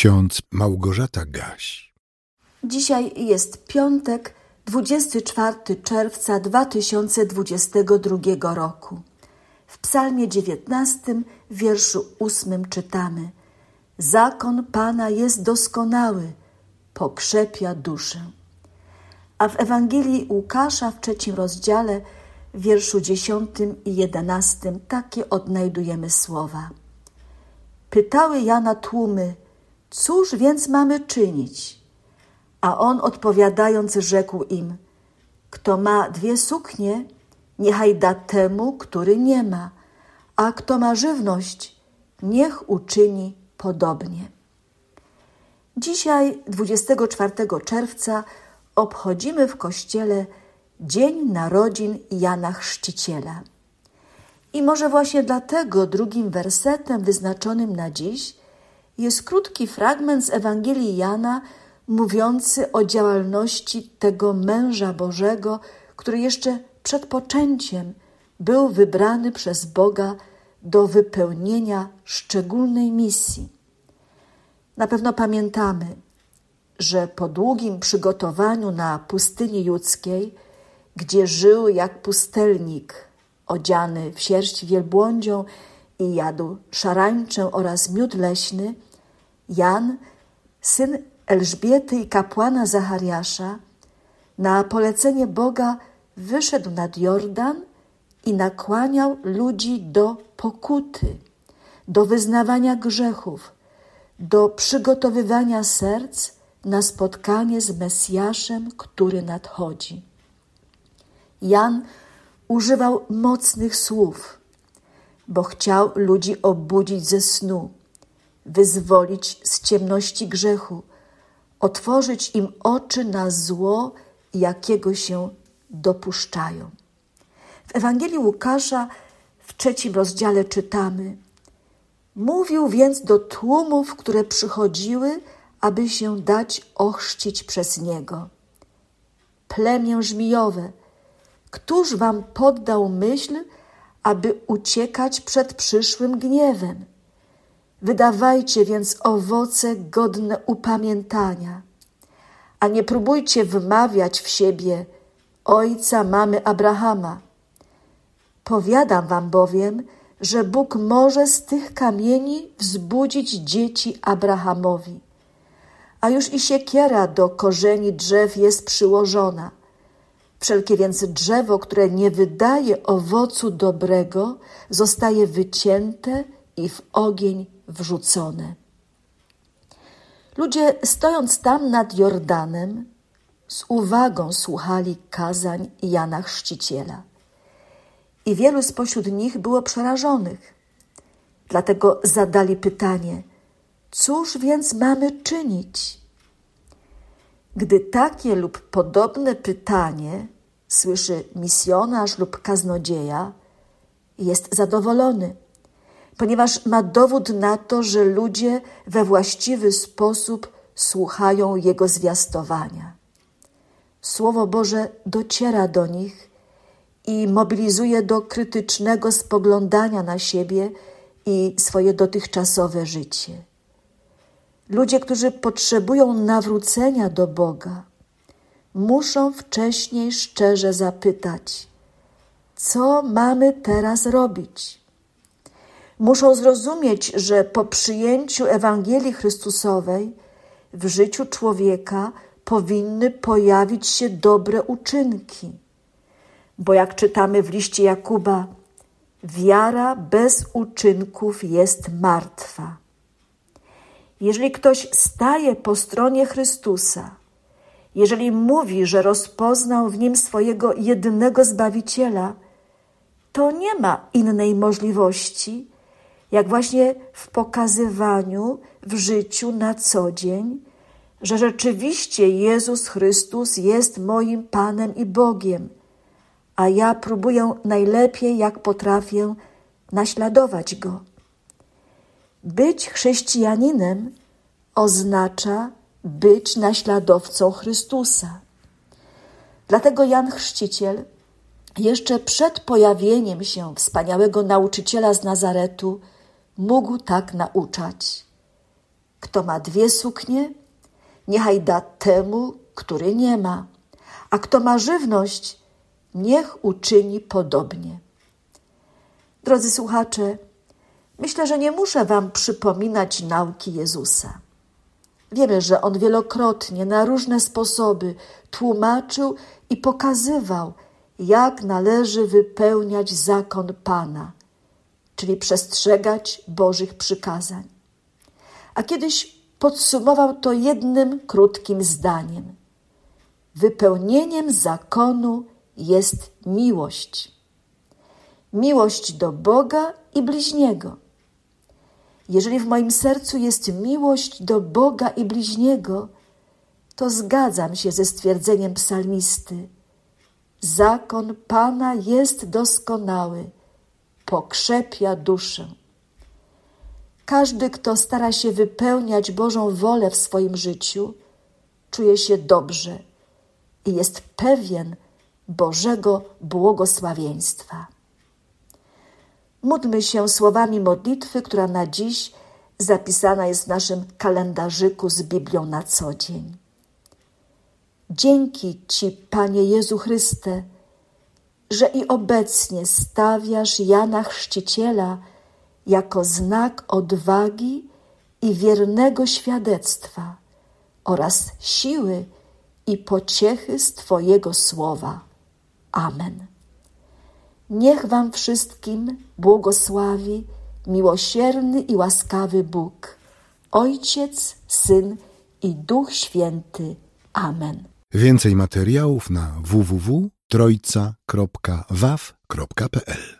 ksiądz Małgorzata Gaś. Dzisiaj jest piątek, 24 czerwca 2022 roku. W Psalmie 19, wierszu 8 czytamy: Zakon Pana jest doskonały, pokrzepia duszę. A w Ewangelii Łukasza w trzecim rozdziale, w wierszu 10 i 11 takie odnajdujemy słowa. Pytały Jana tłumy, cóż więc mamy czynić? A on odpowiadając rzekł im, kto ma dwie suknie, niechaj da temu, który nie ma, a kto ma żywność, niech uczyni podobnie. Dzisiaj, 24 czerwca, obchodzimy w kościele Dzień Narodzin Jana Chrzciciela. I może właśnie dlatego drugim wersetem wyznaczonym na dziś jest krótki fragment z Ewangelii Jana mówiący o działalności tego męża Bożego, który jeszcze przed poczęciem był wybrany przez Boga do wypełnienia szczególnej misji. Na pewno pamiętamy, że po długim przygotowaniu na pustyni judzkiej, gdzie żył jak pustelnik, odziany w sierść wielbłądzią i jadł szarańczę oraz miód leśny, Jan, syn Elżbiety i kapłana Zachariasza, na polecenie Boga wyszedł nad Jordan i nakłaniał ludzi do pokuty, do wyznawania grzechów, do przygotowywania serc na spotkanie z Mesjaszem, który nadchodzi. Jan używał mocnych słów, bo chciał ludzi obudzić ze snu, wyzwolić z ciemności grzechu, otworzyć im oczy na zło, jakiego się dopuszczają. W Ewangelii Łukasza w trzecim rozdziale czytamy: Mówił więc do tłumów, które przychodziły, aby się dać ochrzcić przez niego. Plemię żmijowe, któż wam poddał myśl, aby uciekać przed przyszłym gniewem? Wydawajcie więc owoce godne upamiętania, a nie próbujcie wmawiać w siebie ojca mamy Abrahama. Powiadam wam bowiem, że Bóg może z tych kamieni wzbudzić dzieci Abrahamowi. A już i siekiera do korzeni drzew jest przyłożona. Wszelkie więc drzewo, które nie wydaje owocu dobrego, zostaje wycięte i w ogień wrzucone. Ludzie, stojąc tam nad Jordanem, z uwagą słuchali kazań Jana Chrzciciela. I wielu spośród nich było przerażonych. Dlatego zadali pytanie: Cóż więc mamy czynić? Gdy takie lub podobne pytanie słyszy misjonarz lub kaznodzieja, jest zadowolony ponieważ ma dowód na to, że ludzie we właściwy sposób słuchają Jego zwiastowania. Słowo Boże dociera do nich i mobilizuje do krytycznego spoglądania na siebie i swoje dotychczasowe życie. Ludzie, którzy potrzebują nawrócenia do Boga, muszą wcześniej szczerze zapytać: Co mamy teraz robić? Muszą zrozumieć, że po przyjęciu Ewangelii Chrystusowej w życiu człowieka powinny pojawić się dobre uczynki. Bo jak czytamy w liście Jakuba, wiara bez uczynków jest martwa. Jeżeli ktoś staje po stronie Chrystusa, jeżeli mówi, że rozpoznał w nim swojego jedynego Zbawiciela, to nie ma innej możliwości, jak właśnie w pokazywaniu w życiu na co dzień, że rzeczywiście Jezus Chrystus jest moim Panem i Bogiem, a ja próbuję najlepiej, jak potrafię, naśladować Go. Być chrześcijaninem oznacza być naśladowcą Chrystusa. Dlatego Jan Chrzciciel jeszcze przed pojawieniem się wspaniałego nauczyciela z Nazaretu mógł tak nauczać. Kto ma dwie suknie, niechaj da temu, który nie ma, a kto ma żywność, niech uczyni podobnie. Drodzy słuchacze, myślę, że nie muszę Wam przypominać nauki Jezusa. Wiemy, że On wielokrotnie na różne sposoby tłumaczył i pokazywał, jak należy wypełniać zakon Pana, czyli przestrzegać Bożych przykazań. A kiedyś podsumował to jednym krótkim zdaniem: Wypełnieniem zakonu jest miłość. Miłość do Boga i bliźniego. Jeżeli w moim sercu jest miłość do Boga i bliźniego, to zgadzam się ze stwierdzeniem psalmisty. Zakon Pana jest doskonały, pokrzepia duszę. Każdy, kto stara się wypełniać Bożą wolę w swoim życiu, czuje się dobrze i jest pewien Bożego błogosławieństwa. Módlmy się słowami modlitwy, która na dziś zapisana jest w naszym kalendarzyku z Biblią na co dzień. Dzięki Ci, Panie Jezu Chryste, że i obecnie stawiasz Jana Chrzciciela jako znak odwagi i wiernego świadectwa oraz siły i pociechy z Twojego słowa. Amen. Niech Wam wszystkim błogosławi miłosierny i łaskawy Bóg, Ojciec, Syn i Duch Święty. Amen. Więcej materiałów na www.trojca.waw.pl